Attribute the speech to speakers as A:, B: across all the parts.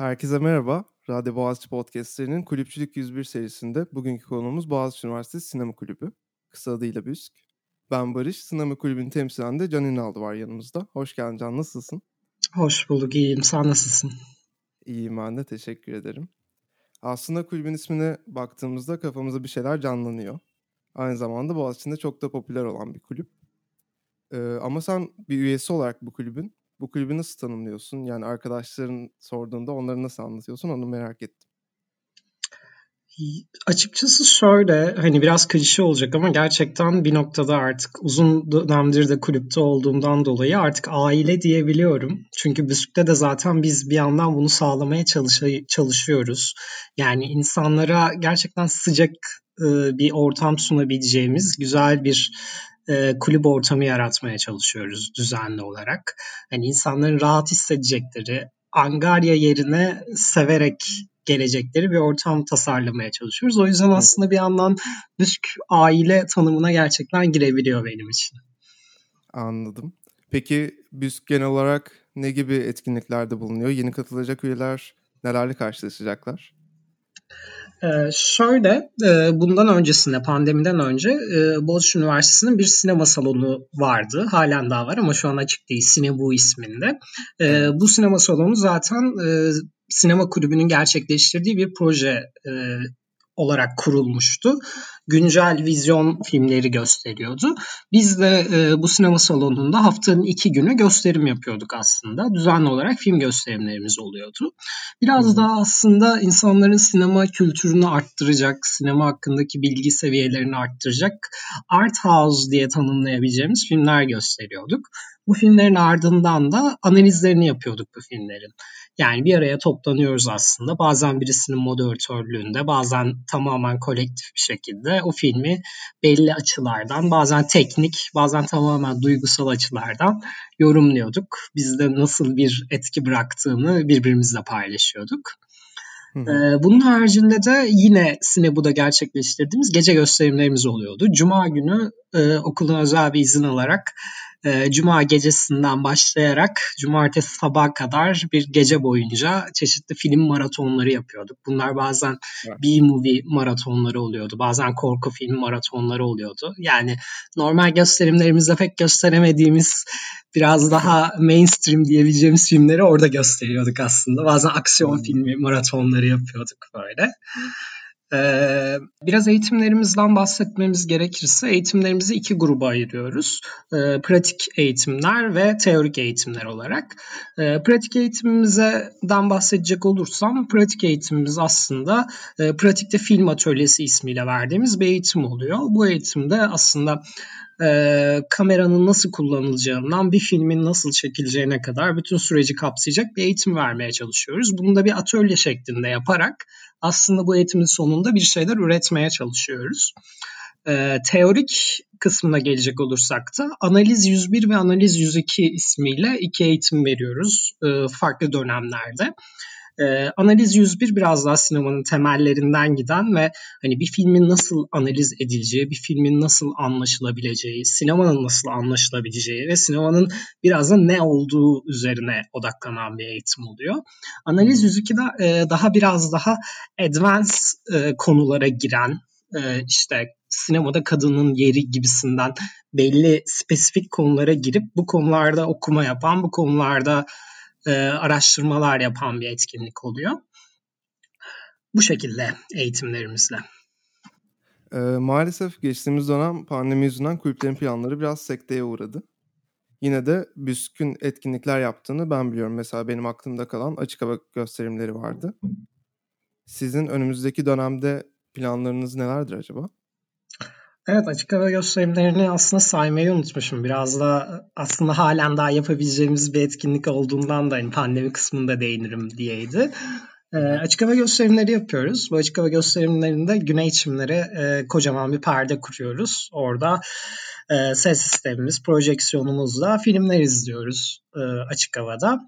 A: Herkese merhaba. Radyo Boğaziçi Podcast'lerinin Kulüpçülük 101 serisinde bugünkü konuğumuz Boğaziçi Üniversitesi Sinema Kulübü. Kısa adıyla BÜSK. Ben Barış, Sinema Kulübü'nü temsilen de Can Ünaldı var yanımızda. Hoş geldin Can, nasılsın?
B: Hoş bulduk, iyiyim. Sen nasılsın?
A: İyiyim ben de, teşekkür ederim. Aslında kulübün ismine baktığımızda kafamıza bir şeyler canlanıyor. Aynı zamanda Boğaziçi'nde çok da popüler olan bir kulüp. Ee, ama sen bir üyesi olarak bu kulübün bu kulübü nasıl tanımlıyorsun? Yani arkadaşların sorduğunda onları nasıl anlatıyorsun onu merak ettim.
B: Açıkçası şöyle hani biraz klişe olacak ama gerçekten bir noktada artık uzun dönemdir de kulüpte olduğumdan dolayı artık aile diyebiliyorum. Çünkü Büsük'te de zaten biz bir yandan bunu sağlamaya çalış çalışıyoruz. Yani insanlara gerçekten sıcak bir ortam sunabileceğimiz güzel bir e, kulüp ortamı yaratmaya çalışıyoruz düzenli olarak. Hani insanların rahat hissedecekleri, Angarya yerine severek gelecekleri bir ortam tasarlamaya çalışıyoruz. O yüzden aslında bir yandan düşük aile tanımına gerçekten girebiliyor benim için.
A: Anladım. Peki BÜSK genel olarak ne gibi etkinliklerde bulunuyor? Yeni katılacak üyeler nelerle karşılaşacaklar?
B: Ee, şöyle, e, bundan öncesinde, pandemiden önce e, Boğaziçi Üniversitesi'nin bir sinema salonu vardı. Halen daha var ama şu an açık değil. Sinebu isminde. E, bu sinema salonu zaten e, sinema kulübünün gerçekleştirdiği bir proje e, olarak kurulmuştu. Güncel vizyon filmleri gösteriyordu. Biz de e, bu sinema salonunda haftanın iki günü gösterim yapıyorduk aslında. Düzenli olarak film gösterimlerimiz oluyordu. Biraz hmm. daha aslında insanların sinema kültürünü arttıracak, sinema hakkındaki bilgi seviyelerini arttıracak art house diye tanımlayabileceğimiz filmler gösteriyorduk. Bu filmlerin ardından da analizlerini yapıyorduk bu filmlerin. Yani bir araya toplanıyoruz aslında. Bazen birisinin moderatörlüğünde, bazen tamamen kolektif bir şekilde o filmi belli açılardan, bazen teknik, bazen tamamen duygusal açılardan yorumluyorduk. Bizde nasıl bir etki bıraktığını birbirimizle paylaşıyorduk. Hı hı. Bunun haricinde de yine Sinebu'da gerçekleştirdiğimiz gece gösterimlerimiz oluyordu. Cuma günü e, okulun özel bir izin alarak e, Cuma gecesinden başlayarak cumartesi sabah kadar bir gece boyunca çeşitli film maratonları yapıyorduk. Bunlar bazen evet. B-movie maratonları oluyordu. Bazen korku film maratonları oluyordu. Yani normal gösterimlerimizde pek gösteremediğimiz biraz daha mainstream diyebileceğimiz filmleri orada gösteriyorduk aslında. Bazen aksiyon hmm. filmi maratonları yapıyorduk böyle. Ee, biraz eğitimlerimizden bahsetmemiz gerekirse eğitimlerimizi iki gruba ayırıyoruz. Ee, pratik eğitimler ve teorik eğitimler olarak. Ee, pratik eğitimimizden bahsedecek olursam pratik eğitimimiz aslında e, pratikte film atölyesi ismiyle verdiğimiz bir eğitim oluyor. Bu eğitimde aslında e, kameranın nasıl kullanılacağından bir filmin nasıl çekileceğine kadar bütün süreci kapsayacak bir eğitim vermeye çalışıyoruz. Bunu da bir atölye şeklinde yaparak aslında bu eğitimin sonunda bir şeyler üretmeye çalışıyoruz. E, teorik kısmına gelecek olursak da analiz 101 ve analiz 102 ismiyle iki eğitim veriyoruz e, farklı dönemlerde. E, analiz 101 biraz daha sinemanın temellerinden giden ve hani bir filmin nasıl analiz edileceği, bir filmin nasıl anlaşılabileceği, sinemanın nasıl anlaşılabileceği ve sinemanın biraz da ne olduğu üzerine odaklanan bir eğitim oluyor. Analiz 102 de e, daha biraz daha advanced e, konulara giren e, işte sinemada kadının yeri gibisinden belli spesifik konulara girip bu konularda okuma yapan, bu konularda e, araştırmalar yapan bir etkinlik oluyor. Bu şekilde eğitimlerimizle.
A: E, maalesef geçtiğimiz dönem pandemi yüzünden kulüplerin planları biraz sekteye uğradı. Yine de büskün etkinlikler yaptığını ben biliyorum. Mesela benim aklımda kalan açık hava gösterimleri vardı. Sizin önümüzdeki dönemde planlarınız nelerdir acaba?
B: Evet açık hava gösterimlerini aslında saymayı unutmuşum. Biraz da aslında halen daha yapabileceğimiz bir etkinlik olduğundan da hani pandemi kısmında değinirim diyeydi. E, açık hava gösterimleri yapıyoruz. Bu açık hava gösterimlerinde güney çimlere e, kocaman bir perde kuruyoruz. Orada e, ses sistemimiz, projeksiyonumuzla filmler izliyoruz e, açık havada.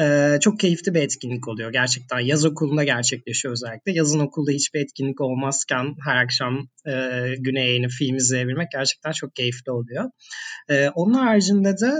B: Ee, çok keyifli bir etkinlik oluyor gerçekten. Yaz okulunda gerçekleşiyor özellikle. Yazın okulda hiçbir etkinlik olmazken her akşam e, güneye inip film izleyebilmek gerçekten çok keyifli oluyor. E, onun haricinde de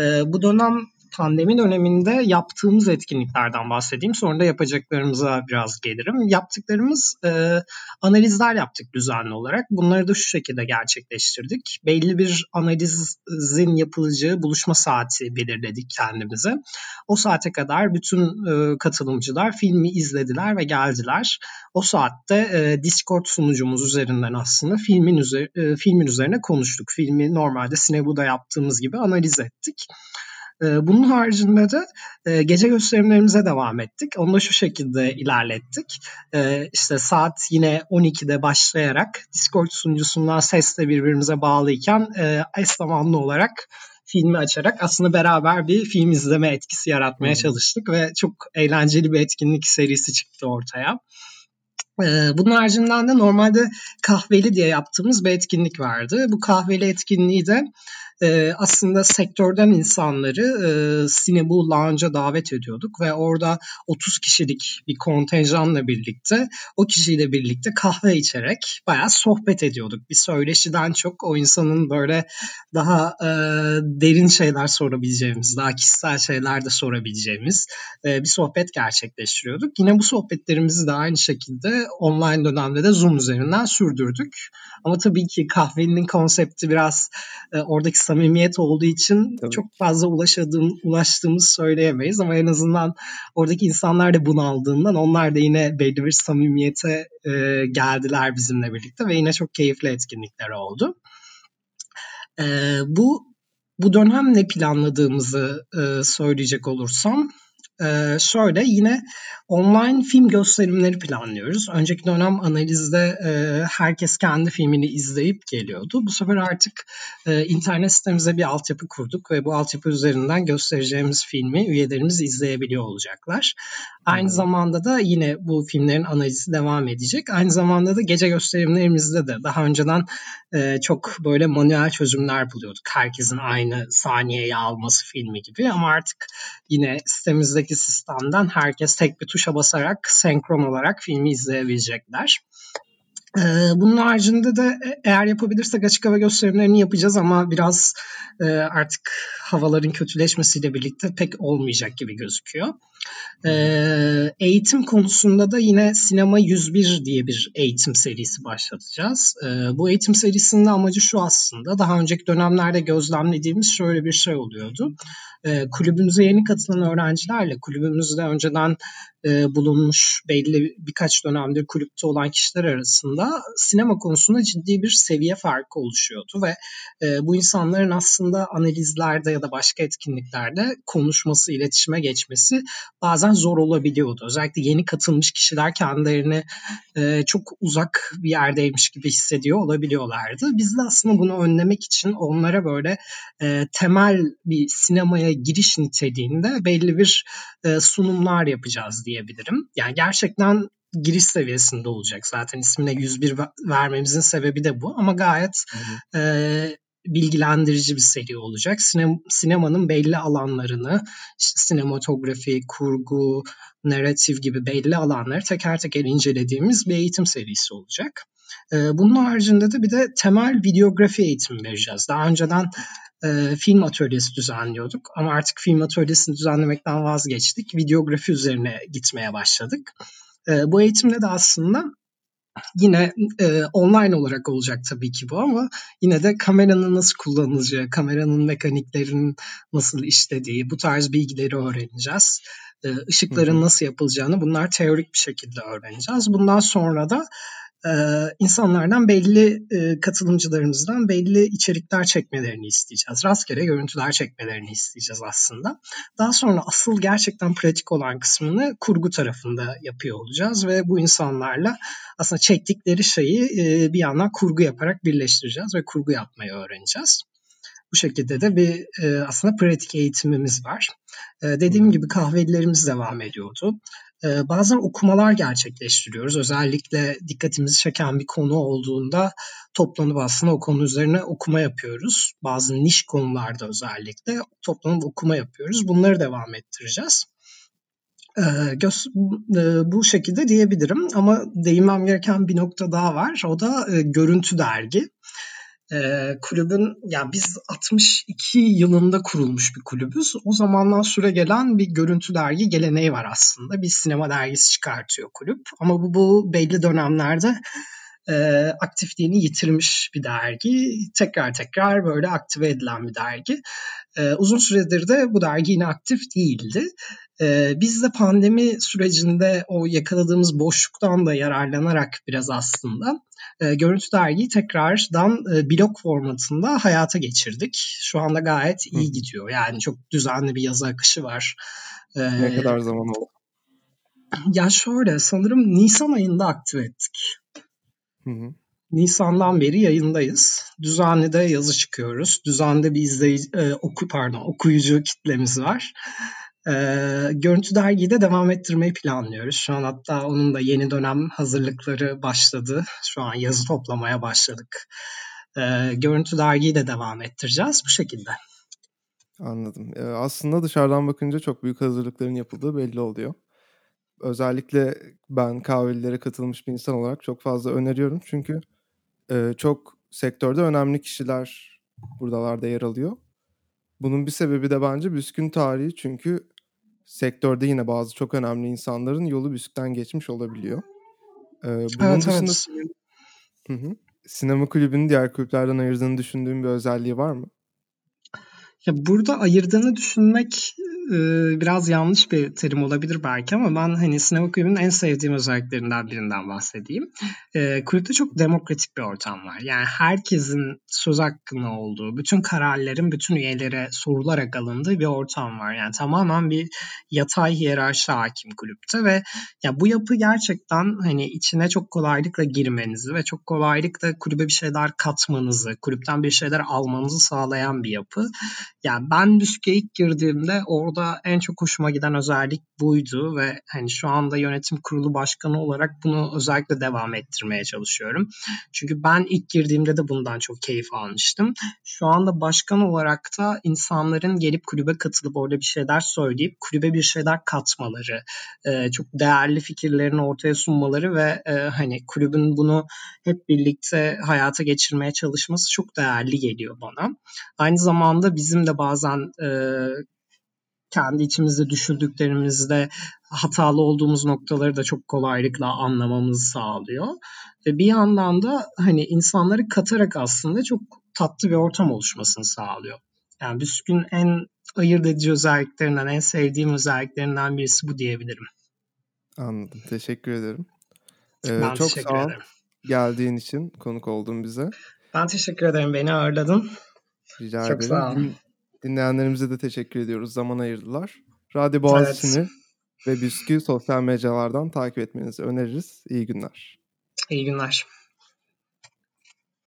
B: e, bu dönem pandemi döneminde yaptığımız etkinliklerden bahsedeyim. Sonra da yapacaklarımıza biraz gelirim. Yaptıklarımız e, analizler yaptık düzenli olarak. Bunları da şu şekilde gerçekleştirdik. Belli bir analizin yapılacağı buluşma saati belirledik kendimize. O saate kadar bütün e, katılımcılar filmi izlediler ve geldiler. O saatte e, Discord sunucumuz üzerinden aslında filmin, üzeri, e, filmin üzerine konuştuk. Filmi normalde Sinebu'da yaptığımız gibi analiz ettik. Ee, bunun haricinde de e, gece gösterimlerimize devam ettik. Onu da şu şekilde ilerlettik. Ee, işte saat yine 12'de başlayarak Discord sunucusundan sesle birbirimize bağlıyken e, eş zamanlı olarak filmi açarak aslında beraber bir film izleme etkisi yaratmaya çalıştık ve çok eğlenceli bir etkinlik serisi çıktı ortaya. Ee, bunun haricinde de normalde kahveli diye yaptığımız bir etkinlik vardı. Bu kahveli etkinliği de e, aslında sektörden insanları e, Cinebu Lounge'a davet ediyorduk ve orada 30 kişilik bir kontenjanla birlikte o kişiyle birlikte kahve içerek bayağı sohbet ediyorduk. Bir söyleşiden çok o insanın böyle daha e, derin şeyler sorabileceğimiz, daha kişisel şeyler de sorabileceğimiz e, bir sohbet gerçekleştiriyorduk. Yine bu sohbetlerimizi de aynı şekilde online dönemde de Zoom üzerinden sürdürdük. Ama tabii ki kahvenin konsepti biraz e, oradaki samimiyet olduğu için Tabii. çok fazla ulaşadığım, ulaştığımız söyleyemeyiz ama en azından oradaki insanlar da bunu aldığından onlar da yine belli bir samimiyete e, geldiler bizimle birlikte ve yine çok keyifli etkinlikler oldu. E, bu bu dönem ne planladığımızı e, söyleyecek olursam ee, şöyle yine online film gösterimleri planlıyoruz. Önceki dönem analizde e, herkes kendi filmini izleyip geliyordu. Bu sefer artık e, internet sitemize bir altyapı kurduk ve bu altyapı üzerinden göstereceğimiz filmi üyelerimiz izleyebiliyor olacaklar. Aynı hmm. zamanda da yine bu filmlerin analizi devam edecek. Aynı zamanda da gece gösterimlerimizde de daha önceden e, çok böyle manuel çözümler buluyorduk. Herkesin aynı saniyeye alması filmi gibi ama artık yine sitemizde Türkiye'deki sistemden herkes tek bir tuşa basarak senkron olarak filmi izleyebilecekler. Ee, bunun haricinde de e, eğer yapabilirsek açık hava gösterimlerini yapacağız ama biraz e, artık havaların kötüleşmesiyle birlikte pek olmayacak gibi gözüküyor. Ee, eğitim konusunda da yine Sinema 101 diye bir eğitim serisi başlatacağız. Ee, bu eğitim serisinin amacı şu aslında. Daha önceki dönemlerde gözlemlediğimiz şöyle bir şey oluyordu. Ee, kulübümüze yeni katılan öğrencilerle kulübümüzde önceden e, bulunmuş belli birkaç dönemdir kulüpte olan kişiler arasında sinema konusunda ciddi bir seviye farkı oluşuyordu ve e, bu insanların aslında analizlerde ya da başka etkinliklerde konuşması, iletişime geçmesi bazen zor olabiliyordu. Özellikle yeni katılmış kişiler kendilerini e, çok uzak bir yerdeymiş gibi hissediyor olabiliyorlardı. Biz de aslında bunu önlemek için onlara böyle e, temel bir sinemaya giriş niteliğinde belli bir e, sunumlar yapacağız diyebilirim. Yani gerçekten giriş seviyesinde olacak. Zaten ismine 101 vermemizin sebebi de bu ama gayet hı hı. e, bilgilendirici bir seri olacak. Sinem, sinemanın belli alanlarını, işte sinematografi, kurgu, narratif gibi belli alanları teker teker incelediğimiz bir eğitim serisi olacak. Ee, bunun haricinde de bir de temel videografi eğitimi vereceğiz. Daha önceden e, film atölyesi düzenliyorduk ama artık film atölyesini düzenlemekten vazgeçtik. Videografi üzerine gitmeye başladık. E, bu eğitimde de aslında Yine e, online olarak olacak tabii ki bu ama yine de kameranın nasıl kullanılacağı, kameranın mekaniklerinin nasıl işlediği, bu tarz bilgileri öğreneceğiz. E, ışıkların nasıl yapılacağını bunlar teorik bir şekilde öğreneceğiz. Bundan sonra da e, insanlardan belli e, katılımcılarımızdan belli içerikler çekmelerini isteyeceğiz. Rastgele görüntüler çekmelerini isteyeceğiz aslında. Daha sonra asıl gerçekten pratik olan kısmını kurgu tarafında yapıyor olacağız ve bu insanlarla aslında çektikleri şeyi e, bir yandan kurgu yaparak birleştireceğiz ve kurgu yapmayı öğreneceğiz. Bu şekilde de bir e, aslında pratik eğitimimiz var. E, dediğim gibi kahvelilerimiz devam ediyordu. E, bazen okumalar gerçekleştiriyoruz. Özellikle dikkatimizi çeken bir konu olduğunda toplanıp aslında o konu üzerine okuma yapıyoruz. Bazı niş konularda özellikle toplanıp okuma yapıyoruz. Bunları devam ettireceğiz. E, göz, e, bu şekilde diyebilirim ama değinmem gereken bir nokta daha var. O da e, görüntü dergi. E, kulübün yani biz 62 yılında kurulmuş bir kulübüz. O zamandan süre gelen bir görüntü dergi geleneği var aslında. Bir sinema dergisi çıkartıyor kulüp. Ama bu, bu belli dönemlerde e, aktifliğini yitirmiş bir dergi. Tekrar tekrar böyle aktive edilen bir dergi. E, uzun süredir de bu dergi yine aktif değildi. E, biz de pandemi sürecinde o yakaladığımız boşluktan da yararlanarak biraz aslında e, Görüntü Dergi'yi tekrardan e, blog formatında hayata geçirdik. Şu anda gayet iyi gidiyor. Yani çok düzenli bir yazı akışı var.
A: E, ne kadar zaman oldu?
B: Ya şöyle sanırım Nisan ayında aktive ettik. Hı hı. Nisan'dan beri yayındayız. Düzenli de yazı çıkıyoruz. Düzenli bir izleyici, e, oku, pardon, okuyucu kitlemiz var. E, Görüntü Dergi'de devam ettirmeyi planlıyoruz. Şu an hatta onun da yeni dönem hazırlıkları başladı. Şu an yazı toplamaya başladık. E, Görüntü Dergi'yi de devam ettireceğiz bu şekilde.
A: Anladım. E, aslında dışarıdan bakınca çok büyük hazırlıkların yapıldığı belli oluyor. Özellikle ben kahvelilere katılmış bir insan olarak çok fazla öneriyorum. Çünkü e, çok sektörde önemli kişiler buradalarda yer alıyor. Bunun bir sebebi de bence Büskün tarihi çünkü sektörde yine bazı çok önemli insanların yolu Büsk'ten geçmiş olabiliyor. Ee, bunun evet, dışında evet. Hı hı. sinema kulübünün diğer kulüplerden ayırdığını düşündüğün bir özelliği var mı?
B: Ya burada ayırdığını düşünmek biraz yanlış bir terim olabilir belki ama ben hani sinema kulübünün en sevdiğim özelliklerinden birinden bahsedeyim. kulüpte çok demokratik bir ortam var. Yani herkesin söz hakkında olduğu, bütün kararların bütün üyelere sorularak alındığı bir ortam var. Yani tamamen bir yatay hiyerarşi hakim kulüpte ve ya bu yapı gerçekten hani içine çok kolaylıkla girmenizi ve çok kolaylıkla kulübe bir şeyler katmanızı, kulüpten bir şeyler almanızı sağlayan bir yapı. Yani ben Düsk'e ilk girdiğimde orada en çok hoşuma giden özellik buydu ve hani şu anda yönetim kurulu başkanı olarak bunu özellikle devam ettirmeye çalışıyorum. Çünkü ben ilk girdiğimde de bundan çok keyif almıştım. Şu anda başkan olarak da insanların gelip kulübe katılıp orada bir şeyler söyleyip kulübe bir şeyler katmaları, çok değerli fikirlerini ortaya sunmaları ve hani kulübün bunu hep birlikte hayata geçirmeye çalışması çok değerli geliyor bana. Aynı zamanda bizim de bazen kendi içimizde düşündüklerimizde hatalı olduğumuz noktaları da çok kolaylıkla anlamamızı sağlıyor. Ve bir yandan da hani insanları katarak aslında çok tatlı bir ortam oluşmasını sağlıyor. Yani Büskün en ayırt edici özelliklerinden, en sevdiğim özelliklerinden birisi bu diyebilirim.
A: Anladım. Teşekkür ederim. Ee, ben çok teşekkür sağ ol ederim. geldiğin için, konuk oldun bize.
B: Ben teşekkür ederim. Beni ağırladın.
A: Rica çok ederim. Sağ ol. Dinleyenlerimize de teşekkür ediyoruz. Zaman ayırdılar. Radyo Boğaziçi'ni evet. ve Büskü sosyal mecralardan takip etmenizi öneririz. İyi günler.
B: İyi günler.